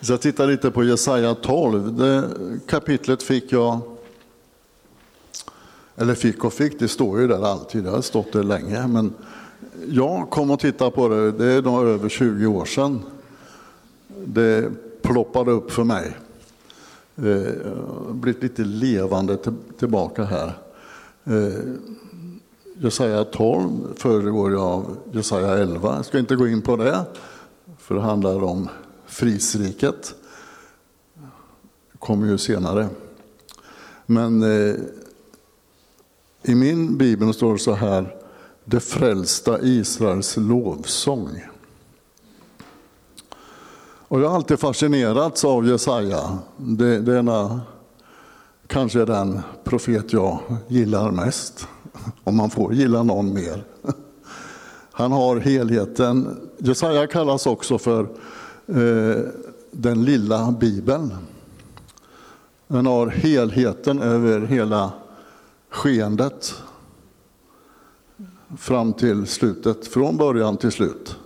Så jag tittar lite på Jesaja 12. Det kapitlet fick jag, eller fick och fick, det står ju där alltid, det har stått där länge. Men jag kom och tittade på det, det är nog över 20 år sedan. Det ploppade upp för mig. Eh, blivit lite levande tillbaka här. Eh, Jesaja 12 föregår jag av Jesaja 11. Jag ska inte gå in på det, för det handlar om Frisriket. Kommer ju senare. Men eh, i min bibel står det så här, det frälsta Israels lovsång. Och jag har alltid fascinerats av Jesaja. Det, denna, kanske den profet jag gillar mest, om man får gilla någon mer. Han har helheten. Jesaja kallas också för Eh, den lilla bibeln. Den har helheten över hela skeendet fram till slutet, från början till slut.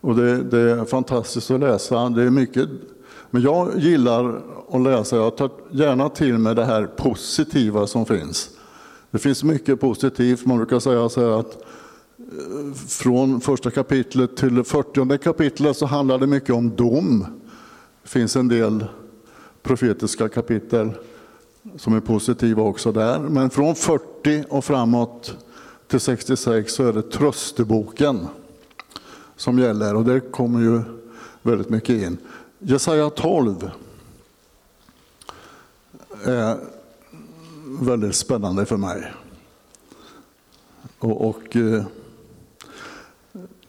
Och det, det, är fantastiskt att läsa. Det är mycket, men jag gillar att läsa, jag tar gärna till mig det här positiva som finns. Det finns mycket positivt, man brukar säga så här att eh, från första kapitlet till fyrtionde kapitlet så handlar det mycket om dom. Det finns en del profetiska kapitel som är positiva också där. Men från 40 och framåt till 66 så är det trösteboken som gäller och det kommer ju väldigt mycket in. Jesaja 12 är väldigt spännande för mig. Och, och eh,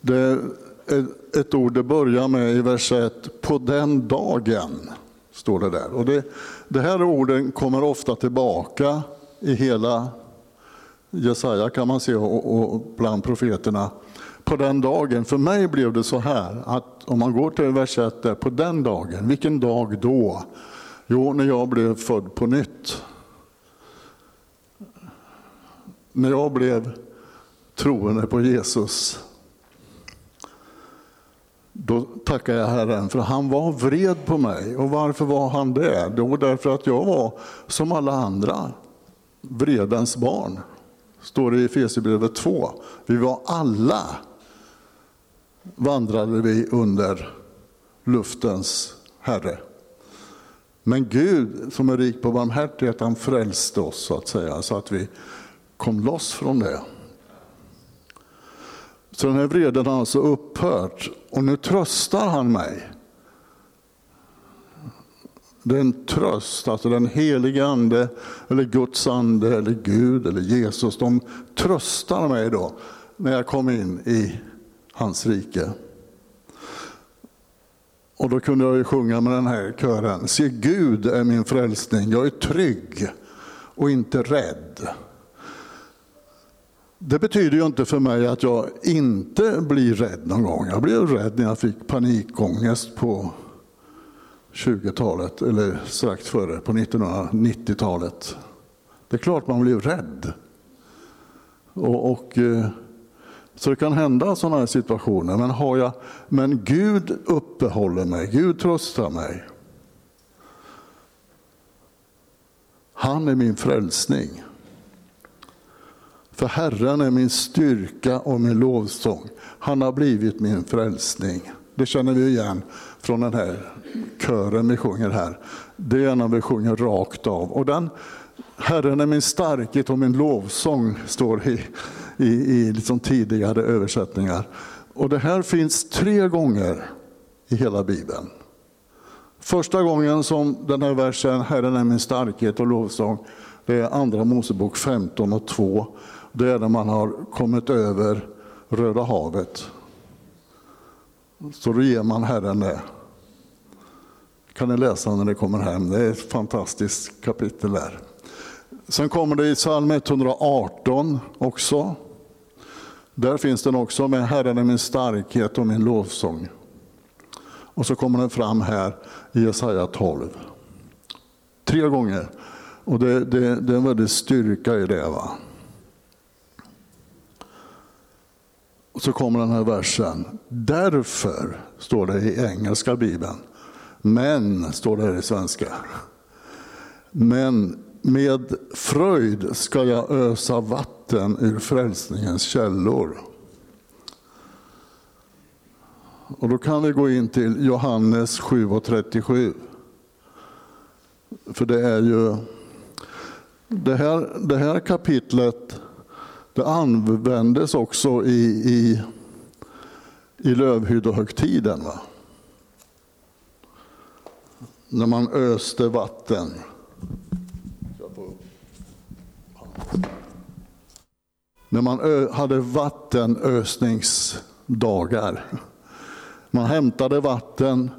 det är ett ord det börjar med i vers 1, på den dagen, står det där. Och det, det här orden kommer ofta tillbaka i hela Jesaja kan man se och, och bland profeterna på den dagen. För mig blev det så här att om man går till vers 1 där, på den dagen, vilken dag då? Jo, när jag blev född på nytt. När jag blev troende på Jesus. Då tackar jag Herren för han var vred på mig. Och varför var han det? Jo, därför att jag var som alla andra, vredens barn. Står det i Efesierbrevet 2. Vi var alla vandrade vi under luftens Herre. Men Gud som är rik på barmhärtighet, han frälste oss så att säga, så att vi kom loss från det. Så den här vreden har alltså upphört och nu tröstar han mig. Det är en tröst, alltså den helige ande, eller Guds ande, eller Gud, eller Jesus, de tröstar mig då när jag kom in i hans rike. Och då kunde jag ju sjunga med den här kören. Se Gud är min frälsning, jag är trygg och inte rädd. Det betyder ju inte för mig att jag inte blir rädd någon gång. Jag blev rädd när jag fick panikångest på 20-talet, eller strax före, på 1990-talet. Det är klart man blir rädd. Och, och eh, så det kan hända sådana här situationer. Men, har jag, men Gud uppehåller mig, Gud tröstar mig. Han är min frälsning. För Herren är min styrka och min lovsång. Han har blivit min frälsning. Det känner vi igen från den här kören vi sjunger här. Det är när vi sjunger rakt av. Och den Herren är min starkhet och min lovsång står i i, i liksom tidigare översättningar. Och det här finns tre gånger i hela Bibeln. Första gången som den här versen, Herren är min starkhet och lovsång, det är andra Mosebok 15 och 2. Det är när man har kommit över Röda havet. Så då ger man Herren det. kan ni läsa när ni kommer hem. Det är ett fantastiskt kapitel där. Sen kommer det i psalm 118 också. Där finns den också med Herren är min starkhet och min lovsång. Och så kommer den fram här i Jesaja 12. Tre gånger. Och det, det, det är en väldig styrka i det. Va? Och så kommer den här versen. Därför, står det i engelska bibeln. Men, står det här i svenska. Men med fröjd ska jag ösa vatten ur frälsningens källor. Och då kan vi gå in till Johannes 7.37. För det är ju det här, det här kapitlet det användes också i, i, i lövhyddohögtiden. Va? När man öste vatten. När man ö, hade vattenösningsdagar. Man hämtade vatten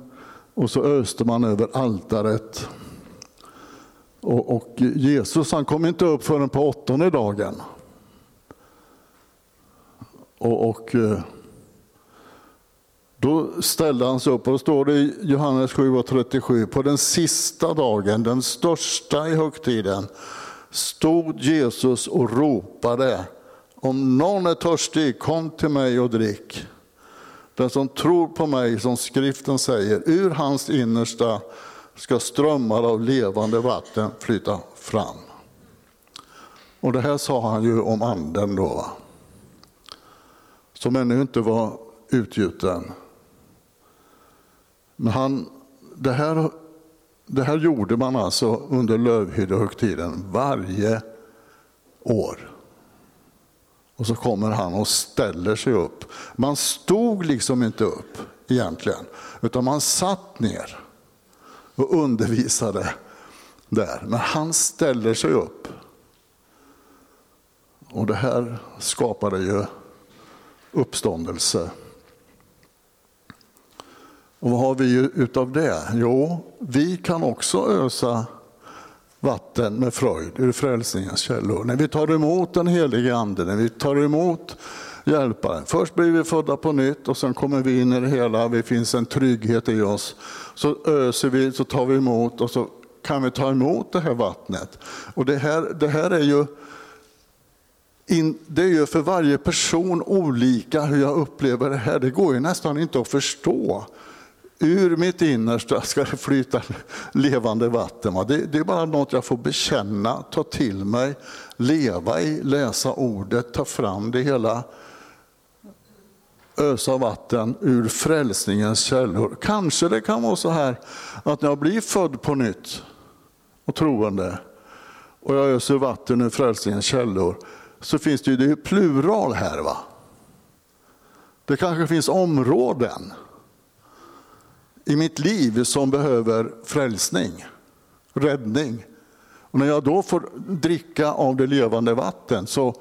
och så öste man över altaret. Och, och Jesus han kom inte upp förrän på åttonde dagen. Och, och eh, då ställde han sig upp, och då står det i Johannes 7.37, på den sista dagen, den största i högtiden, stod Jesus och ropade, om någon är törstig, kom till mig och drick. Den som tror på mig, som skriften säger, ur hans innersta ska strömmar av levande vatten flyta fram. Och det här sa han ju om anden då, som ännu inte var utgjuten. Men han, det, här, det här gjorde man alltså under lövhyddehögtiden varje år. Och så kommer han och ställer sig upp. Man stod liksom inte upp egentligen, utan man satt ner och undervisade där. Men han ställer sig upp. Och det här skapade ju uppståndelse. Och vad har vi utav det? Jo, vi kan också ösa vatten med fröjd ur frälsningens källor. När vi tar emot den helige Ande, när vi tar emot hjälparen. Först blir vi födda på nytt och sen kommer vi in i det hela, det finns en trygghet i oss. Så öser vi, så tar vi emot och så kan vi ta emot det här vattnet. Och det här, det här är ju in, det är ju för varje person olika hur jag upplever det här. Det går ju nästan inte att förstå. Ur mitt innersta ska det flyta levande vatten. Det, det är bara något jag får bekänna, ta till mig, leva i, läsa ordet, ta fram det hela ösa vatten ur frälsningens källor. Kanske det kan vara så här att när jag blir född på nytt och troende och jag öser vatten ur frälsningens källor så finns det ju det plural här. va? Det kanske finns områden i mitt liv som behöver frälsning, räddning. Och när jag då får dricka av det levande vatten så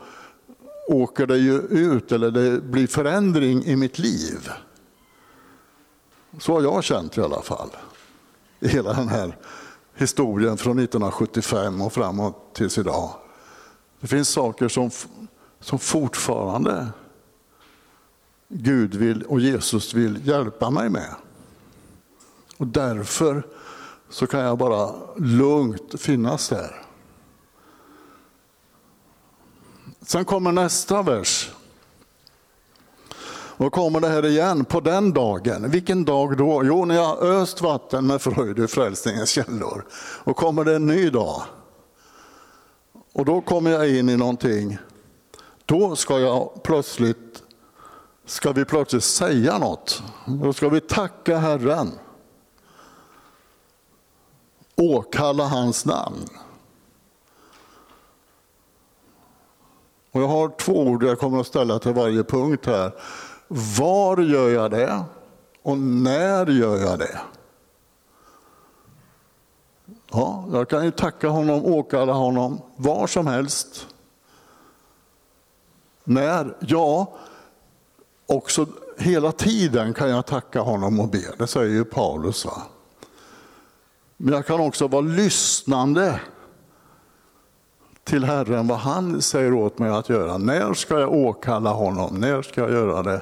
åker det ju ut, eller det blir förändring i mitt liv. Så har jag känt i alla fall. I hela den här historien från 1975 och framåt tills idag. Det finns saker som, som fortfarande Gud vill och Jesus vill hjälpa mig med. Och därför så kan jag bara lugnt finnas där. Sen kommer nästa vers. Och kommer det här igen, på den dagen. Vilken dag då? Jo, när jag öst vatten med fröjd ur frälsningens källor. Och kommer det en ny dag. Och då kommer jag in i någonting. Då ska jag plötsligt, ska vi plötsligt säga något. Då ska vi tacka Herren. Åkalla hans namn. Och jag har två ord jag kommer att ställa till varje punkt här. Var gör jag det? Och när gör jag det? Ja, jag kan ju tacka honom, åkalla honom, var som helst. När? Ja, också hela tiden kan jag tacka honom och be. Det säger ju Paulus. Va? Men jag kan också vara lyssnande till Herren vad han säger åt mig att göra. När ska jag åkalla honom? När ska jag göra det?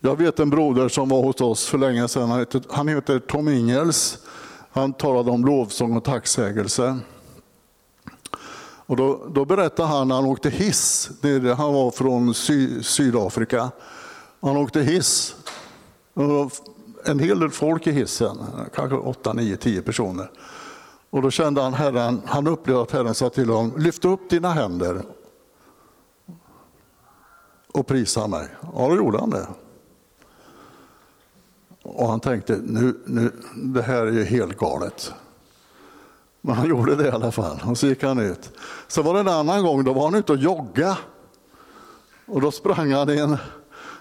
Jag vet en broder som var hos oss för länge sedan. Han heter, han heter Tom Ingels. Han talade om lovsång och tacksägelse. Och då, då berättade han när han åkte hiss. Han var från Sy Sydafrika. Han åkte hiss. en hel del folk i hissen, kanske 8, 9, 10 personer. Och då kände han Herren, han upplevde att Herren sa till honom, lyft upp dina händer och prisa mig. Ja, då gjorde han det. Och han tänkte, nu, nu, det här är ju helt galet. Men han gjorde det i alla fall, och så gick han ut. Så var det en annan gång, då var han ute och jogga. Och då sprang han in,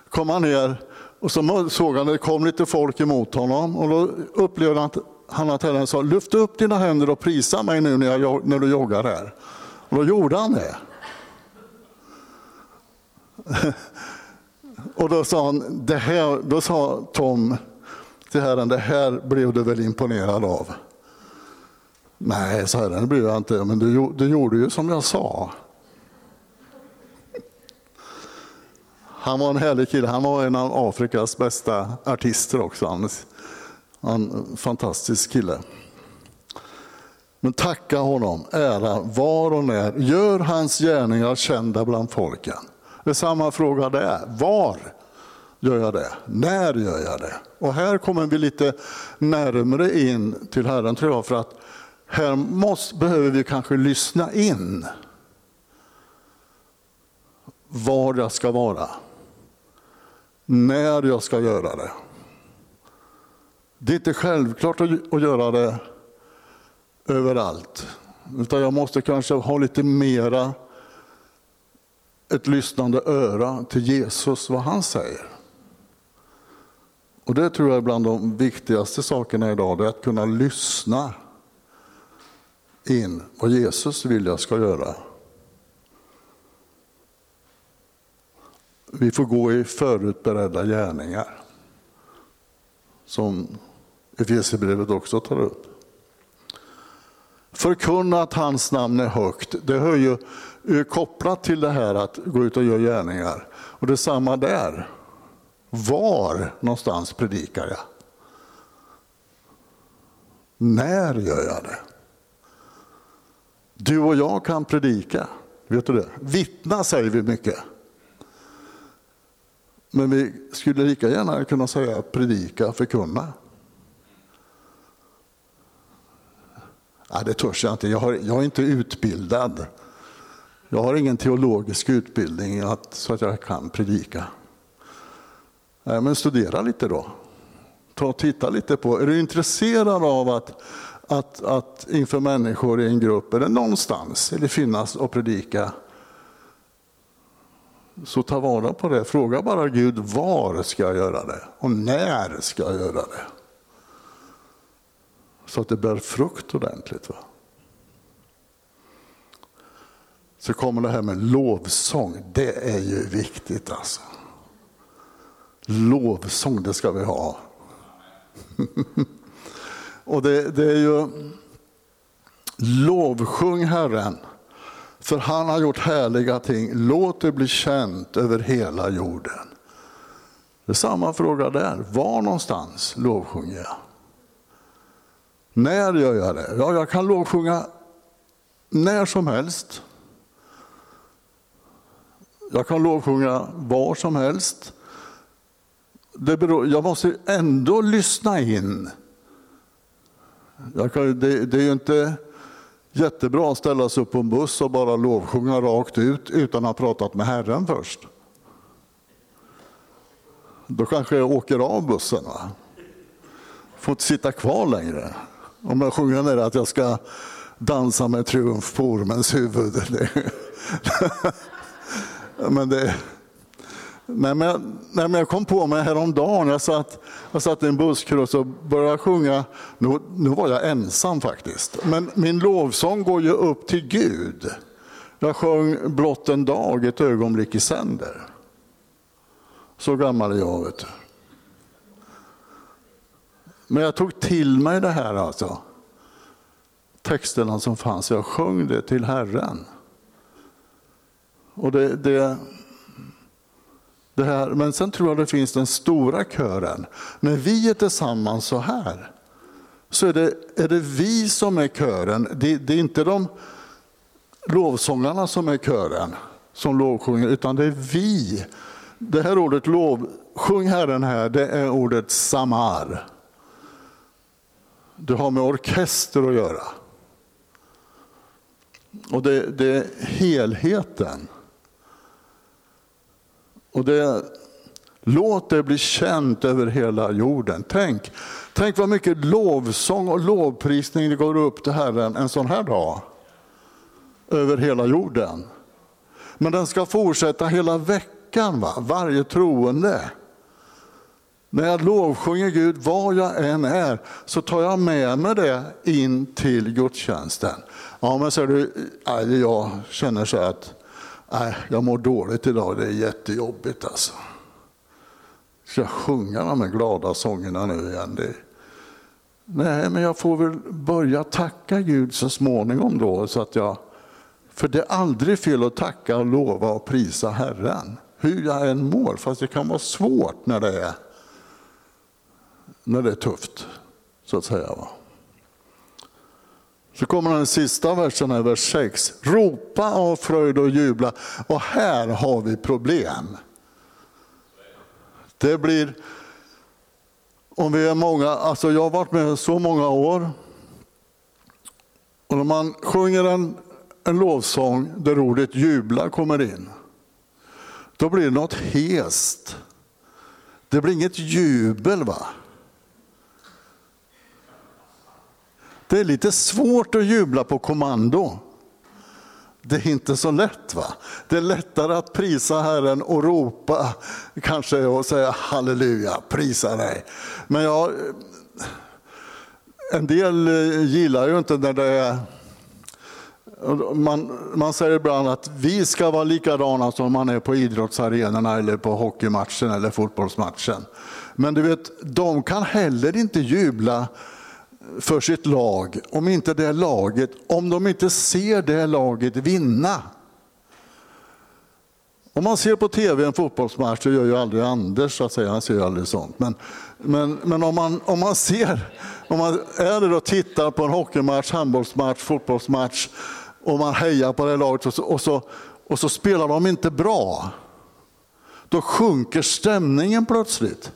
kom han ner och så såg han att det kom lite folk emot honom. Och då upplevde han att han att Herren sa, lyft upp dina händer och prisa mig nu när, jag, när du joggar här. Och då gjorde han det. och då sa, han, det här, då sa Tom till Herren, det här blev du väl imponerad av? Nej, sa Herren, det blev jag inte, men du, du gjorde ju som jag sa. Han var en härlig kille, han var en av Afrikas bästa artister också. Han, en fantastisk kille. Men tacka honom, ära var och när. Gör hans gärningar kända bland folken. Det är samma fråga där. Var gör jag det? När gör jag det? Och här kommer vi lite närmre in till Herren tror jag, för att här måste, behöver vi kanske lyssna in var jag ska vara. När jag ska göra det. Det är inte självklart att göra det överallt. Utan jag måste kanske ha lite mera ett lyssnande öra till Jesus, vad han säger. Och Det tror jag är bland de viktigaste sakerna idag, det är att kunna lyssna in vad Jesus vill jag ska göra. Vi får gå i förutberedda gärningar, som Efesierbrevet också tar upp. Förkunna att hans namn är högt. Det hör ju kopplat till det här att gå ut och göra gärningar. Och det är samma där. Var någonstans predikar jag? När gör jag det? Du och jag kan predika, vet du det? Vittna säger vi mycket. Men vi skulle lika gärna kunna säga predika, förkunna. Nej, det törs jag inte. Jag, har, jag är inte utbildad. Jag har ingen teologisk utbildning att, så att jag kan predika. Nej, men studera lite då. Ta och titta lite på, är du intresserad av att, att, att inför människor i en grupp eller någonstans eller finnas och predika? Så ta vara på det. Fråga bara Gud, var ska jag göra det? Och när ska jag göra det? Så att det bär frukt ordentligt. Va? Så kommer det här med lovsång. Det är ju viktigt alltså. Lovsång, det ska vi ha. Och det, det är ju lovsjung Herren, för han har gjort härliga ting. Låt det bli känt över hela jorden. Det är samma fråga där. Var någonstans lovsjunger jag? När gör jag det? Ja, jag kan lovsjunga när som helst. Jag kan lovsjunga var som helst. Det beror, jag måste ändå lyssna in. Kan, det, det, är ju inte jättebra att ställa sig upp på en buss och bara lovsjunga rakt ut utan att ha pratat med Herren först. Då kanske jag åker av bussen. Va? Får inte sitta kvar längre. Om jag sjunger ner att jag ska dansa med triumf på ormens huvud. men det, nej, men, nej, men jag kom på mig häromdagen, jag satt, jag satt i en busskurs och började sjunga. Nu, nu var jag ensam faktiskt, men min lovsång går ju upp till Gud. Jag sjöng blott en dag, ett ögonblick i sänder. Så gammal är jag. Vet du. Men jag tog till mig det här alltså. Texterna som fanns, jag sjöng det till Herren. Och det, det, det här, men sen tror jag det finns den stora kören. När vi är tillsammans så här, så är det, är det vi som är kören. Det, det är inte de lovsångarna som är kören, som lovsjunger, utan det är vi Det här ordet lov, sjung Herren här, det är ordet samar. Det har med orkester att göra. Och det, det är helheten. Och det, låt det bli känt över hela jorden. Tänk, tänk vad mycket lovsång och lovprisning det går upp till Herren en sån här dag. Över hela jorden. Men den ska fortsätta hela veckan, va? varje troende. När jag lovsjunger Gud var jag än är så tar jag med mig det in till gudstjänsten. Ja, men säger du, jag känner så att nej, jag mår dåligt idag, det är jättejobbigt alltså. Ska jag sjunga de här glada sångerna nu igen? Det... Nej, men jag får väl börja tacka Gud så småningom då. Så att jag... För det är aldrig fel att tacka, lova och prisa Herren. Hur jag än mår, fast det kan vara svårt när det är, när det är tufft. Så att säga. Va? Så kommer den sista versen, här, vers 6. Ropa av fröjd och jubla. Och här har vi problem. Det blir, om vi är många, alltså jag har varit med så många år. Och när man sjunger en, en lovsång där ordet jubla kommer in, då blir det något hest. Det blir inget jubel. va? Det är lite svårt att jubla på kommando. Det är inte så lätt. va? Det är lättare att prisa Herren och ropa kanske och säga halleluja, prisa dig. Men jag, en del gillar ju inte när det är man, man säger ibland att vi ska vara likadana som man är på idrottsarenorna eller på hockeymatchen eller fotbollsmatchen. Men du vet, de kan heller inte jubla för sitt lag om inte det laget, om de inte ser det laget vinna. Om man ser på tv en fotbollsmatch, det gör ju aldrig Anders, så att säga, han ser ju aldrig sånt. Men, men, men om, man, om man ser, om man är där och tittar på en hockeymatch, handbollsmatch, fotbollsmatch och man hejar på det laget och så, och så, och så spelar de inte bra. Då sjunker stämningen plötsligt.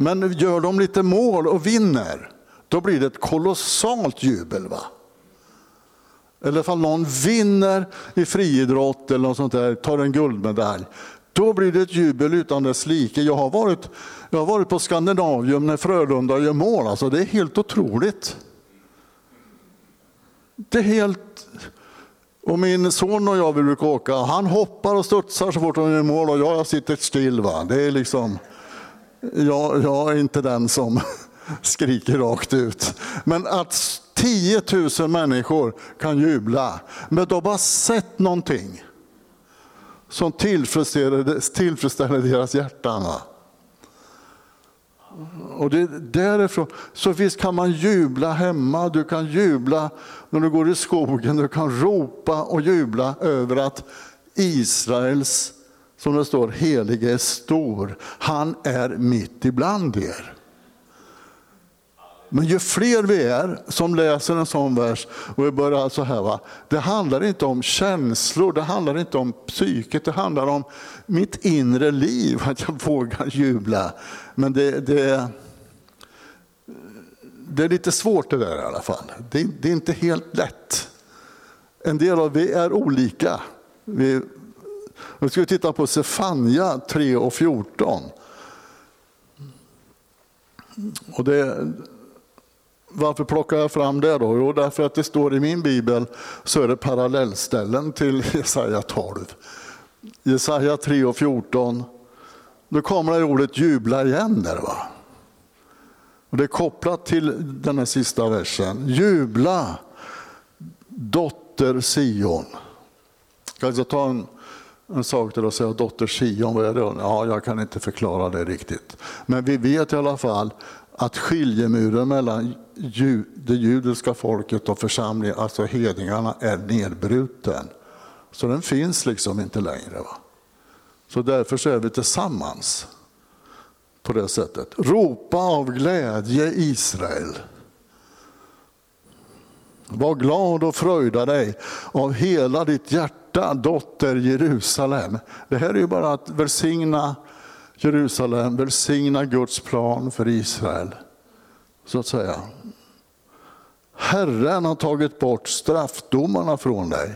Men gör de lite mål och vinner, då blir det ett kolossalt jubel. va? Eller ifall någon vinner i friidrott eller något sånt där, tar en guldmedalj, då blir det ett jubel utan dess like. Jag har varit, jag har varit på Skandinavium när Frölunda gör mål, alltså det är helt otroligt. Det är helt... Och min son och jag vi brukar åka, han hoppar och studsar så fort han gör mål och jag sitter still. Va? Det är liksom jag, jag är inte den som skriker rakt ut. Men att 10 000 människor kan jubla, men de har sett någonting som tillfredsställer, tillfredsställer deras hjärtan. Och det är därifrån. Så visst kan man jubla hemma, du kan jubla när du går i skogen, du kan ropa och jubla över att Israels som det står, helige är stor. Han är mitt ibland er. Men ju fler vi är som läser en sån vers och vi börjar så här, va? det handlar inte om känslor, det handlar inte om psyket, det handlar om mitt inre liv, att jag vågar jubla. Men det, det, det är lite svårt det där i alla fall. Det, det är inte helt lätt. En del av vi är olika. Vi nu ska vi titta på Sefania 3 och 14. Och det, varför plockar jag fram det då? Jo, därför att det står i min bibel så är det parallellställen till Jesaja 12. Jesaja 3 och 14. Då kommer det ordet jubla igen där. Va? Och det är kopplat till den här sista versen. Jubla, dotter Sion. Jag ska ta en en sak till att säga dotter Sion, vad är det? Ja, jag kan inte förklara det riktigt. Men vi vet i alla fall att skiljemuren mellan det judiska folket och församlingen, alltså hedningarna, är nedbruten. Så den finns liksom inte längre. Va? Så därför så är vi tillsammans på det sättet. Ropa av glädje Israel. Var glad och fröjda dig av hela ditt hjärta hjärta, dotter Jerusalem. Det här är ju bara att välsigna Jerusalem, välsigna Guds plan för Israel. Så att säga. Herren har tagit bort straffdomarna från dig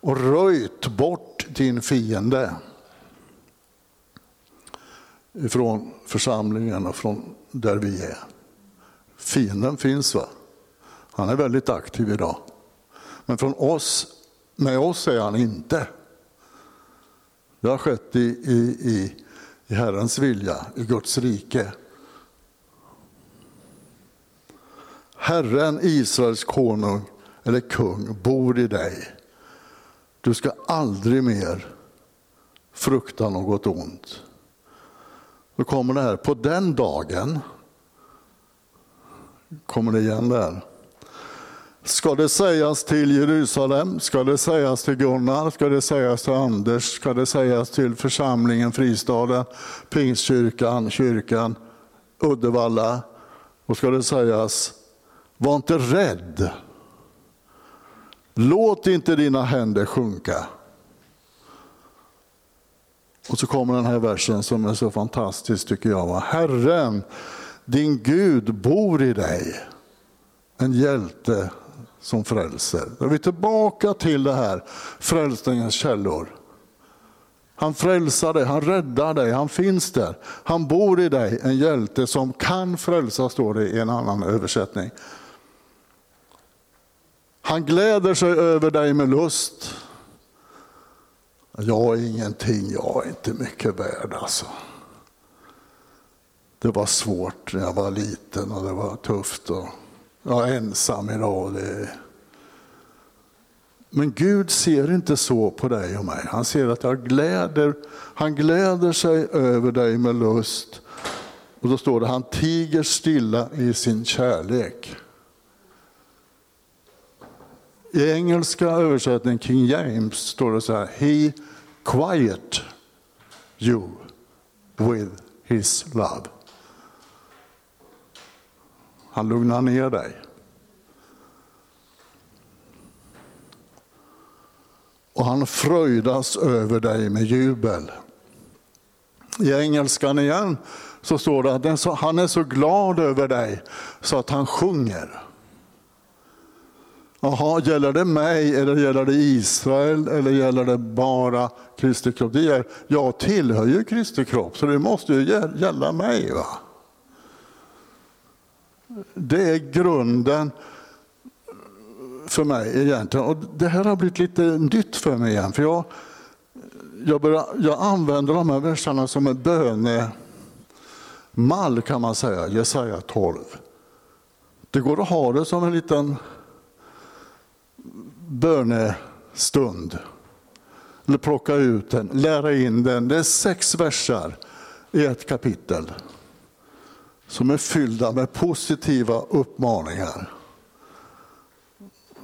och röjt bort din fiende ifrån församlingen och från där vi är. Fienden finns va? Han är väldigt aktiv idag. Men från oss, med oss är han inte. Det har skett i, i, i, i Herrens vilja, i Guds rike. Herren, Israels konung eller kung, bor i dig. Du ska aldrig mer frukta något ont. Då kommer det här, på den dagen, kommer det igen där. Ska det sägas till Jerusalem, ska det sägas till Gunnar, ska det sägas till Anders, ska det sägas till församlingen, Fristaden, Pingstkyrkan, kyrkan, Uddevalla. Och ska det sägas, var inte rädd. Låt inte dina händer sjunka. Och så kommer den här versen som är så fantastisk tycker jag. Herren, din Gud bor i dig. En hjälte som frälser. Då är vi tillbaka till det här frälsningens källor. Han frälsar dig, han räddar dig, han finns där. Han bor i dig, en hjälte som kan frälsa, står det i en annan översättning. Han gläder sig över dig med lust. Jag är ingenting, jag är inte mycket värd alltså. Det var svårt när jag var liten och det var tufft. Och jag är ensam idag. Det... Men Gud ser inte så på dig och mig. Han ser att jag gläder, han gläder sig över dig med lust. Och då står det, han tiger stilla i sin kärlek. I engelska översättningen, King James, står det så här, He quiet you with his love. Han lugnar ner dig. Och han fröjdas över dig med jubel. I engelskan igen så står det att han är så glad över dig så att han sjunger. Jaha, gäller det mig eller gäller det Israel eller gäller det bara Kristi kropp? Det är, jag tillhör ju Kristi kropp så det måste ju gälla mig. va? Det är grunden för mig egentligen. Och det här har blivit lite nytt för mig igen. För jag, jag, börjar, jag använder de här verserna som en bönemall kan man säga, Jesaja 12. Det går att ha det som en liten bönestund. Eller plocka ut den, lära in den. Det är sex verser i ett kapitel som är fyllda med positiva uppmaningar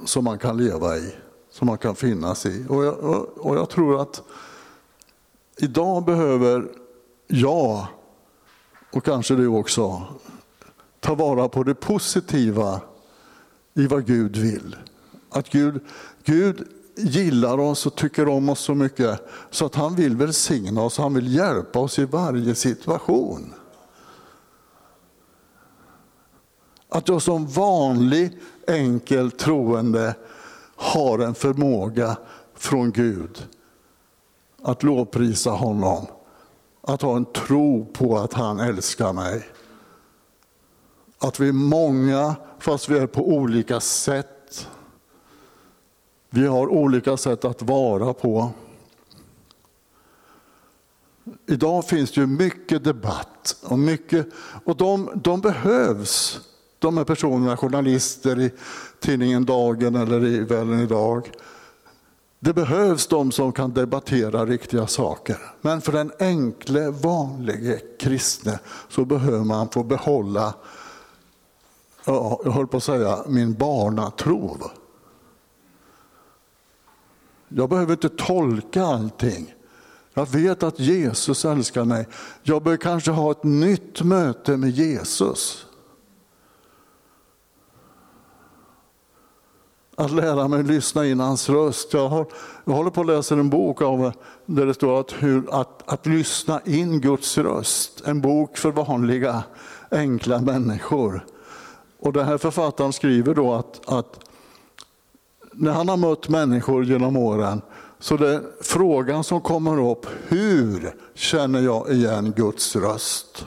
som man kan leva i, som man kan finnas i. Och jag, och jag tror att idag behöver jag, och kanske du också, ta vara på det positiva i vad Gud vill. Att Gud, Gud gillar oss och tycker om oss så mycket så att han vill välsigna oss, han vill hjälpa oss i varje situation. Att jag som vanlig enkel troende har en förmåga från Gud att lovprisa honom. Att ha en tro på att han älskar mig. Att vi är många fast vi är på olika sätt vi har olika sätt att vara på. Idag finns det ju mycket debatt och, mycket, och de, de behövs. De här personerna, journalister i tidningen Dagen eller i Vällen idag. Det behövs de som kan debattera riktiga saker. Men för den enkle, vanlige kristne så behöver man få behålla, jag höll på att säga, min barnatro. Jag behöver inte tolka allting. Jag vet att Jesus älskar mig. Jag bör kanske ha ett nytt möte med Jesus. Att lära mig lyssna in hans röst. Jag, har, jag håller på att läsa en bok av, där det står att, hur, att, att lyssna in Guds röst. En bok för vanliga, enkla människor. Och den här författaren skriver då att, att när han har mött människor genom åren så det är frågan som kommer upp, hur känner jag igen Guds röst?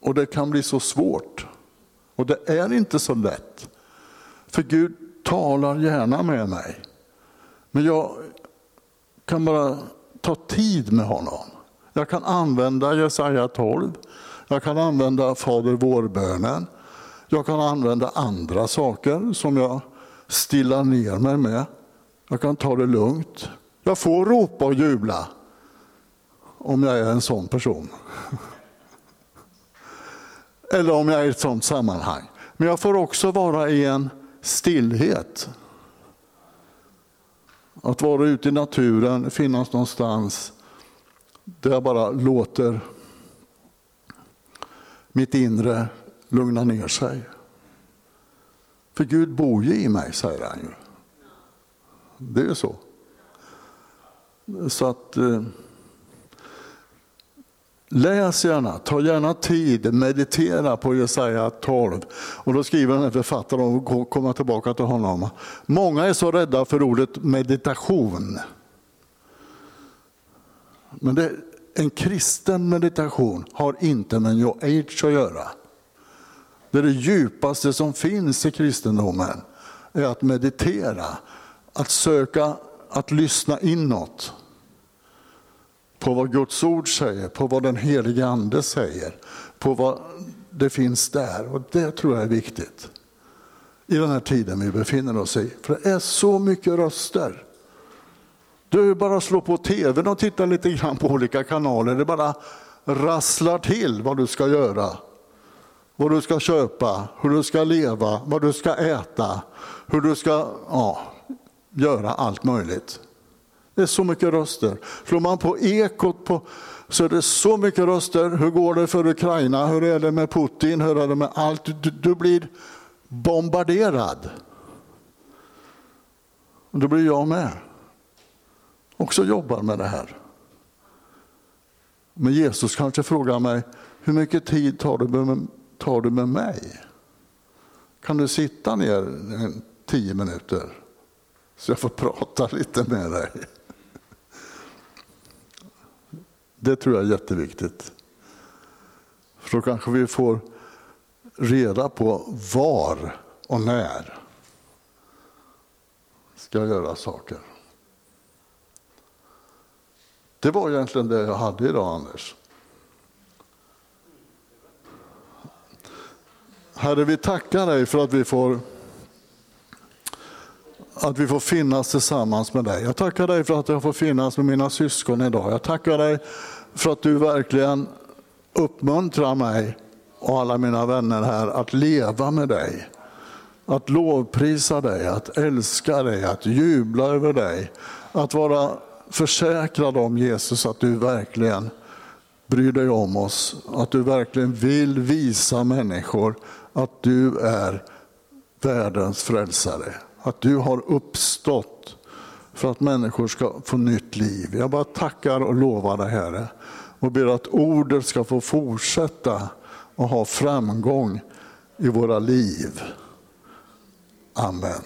Och det kan bli så svårt. Och det är inte så lätt. För Gud talar gärna med mig. Men jag kan bara ta tid med honom. Jag kan använda Jesaja 12. Jag kan använda Fader vårbönen. Jag kan använda andra saker som jag stillar ner mig med. Jag kan ta det lugnt. Jag får ropa och jubla om jag är en sån person. Eller om jag är i ett sådant sammanhang. Men jag får också vara i en stillhet. Att vara ute i naturen, finnas någonstans där jag bara låter mitt inre lugna ner sig. För Gud bor ju i mig, säger han ju. Det är ju så. Så att eh, Läs gärna, ta gärna tid, meditera på Jesaja 12. Och då skriver den här författaren, och kommer tillbaka till honom. Många är så rädda för ordet meditation. Men det, en kristen meditation har inte med new age att göra. Det är det djupaste som finns i kristendomen, är att meditera, att söka att lyssna inåt på vad Guds ord säger, på vad den helige ande säger, på vad det finns där. Och det tror jag är viktigt i den här tiden vi befinner oss i. För det är så mycket röster. Du bara slå på tvn och titta lite grann på olika kanaler. Det bara rasslar till vad du ska göra. Vad du ska köpa, hur du ska leva, vad du ska äta, hur du ska ja, göra allt möjligt. Det är så mycket röster. Slår man på ekot på, så är det så mycket röster. Hur går det för Ukraina? Hur är det med Putin? Hur är det med allt? Du, du blir bombarderad. Och då blir jag med. Också jobbar med det här. Men Jesus kanske frågar mig, hur mycket tid tar du med, tar du med mig? Kan du sitta ner tio minuter så jag får prata lite med dig? Det tror jag är jätteviktigt. För då kanske vi får reda på var och när ska jag göra saker. Det var egentligen det jag hade idag, Anders. Herre, vi tackar dig för att vi får att vi får finnas tillsammans med dig. Jag tackar dig för att jag får finnas med mina syskon idag. Jag tackar dig för att du verkligen uppmuntrar mig och alla mina vänner här att leva med dig. Att lovprisa dig, att älska dig, att jubla över dig. Att vara försäkrad om Jesus, att du verkligen bryr dig om oss. Att du verkligen vill visa människor att du är världens frälsare. Att du har uppstått för att människor ska få nytt liv. Jag bara tackar och lovar dig Herre och ber att ordet ska få fortsätta och ha framgång i våra liv. Amen.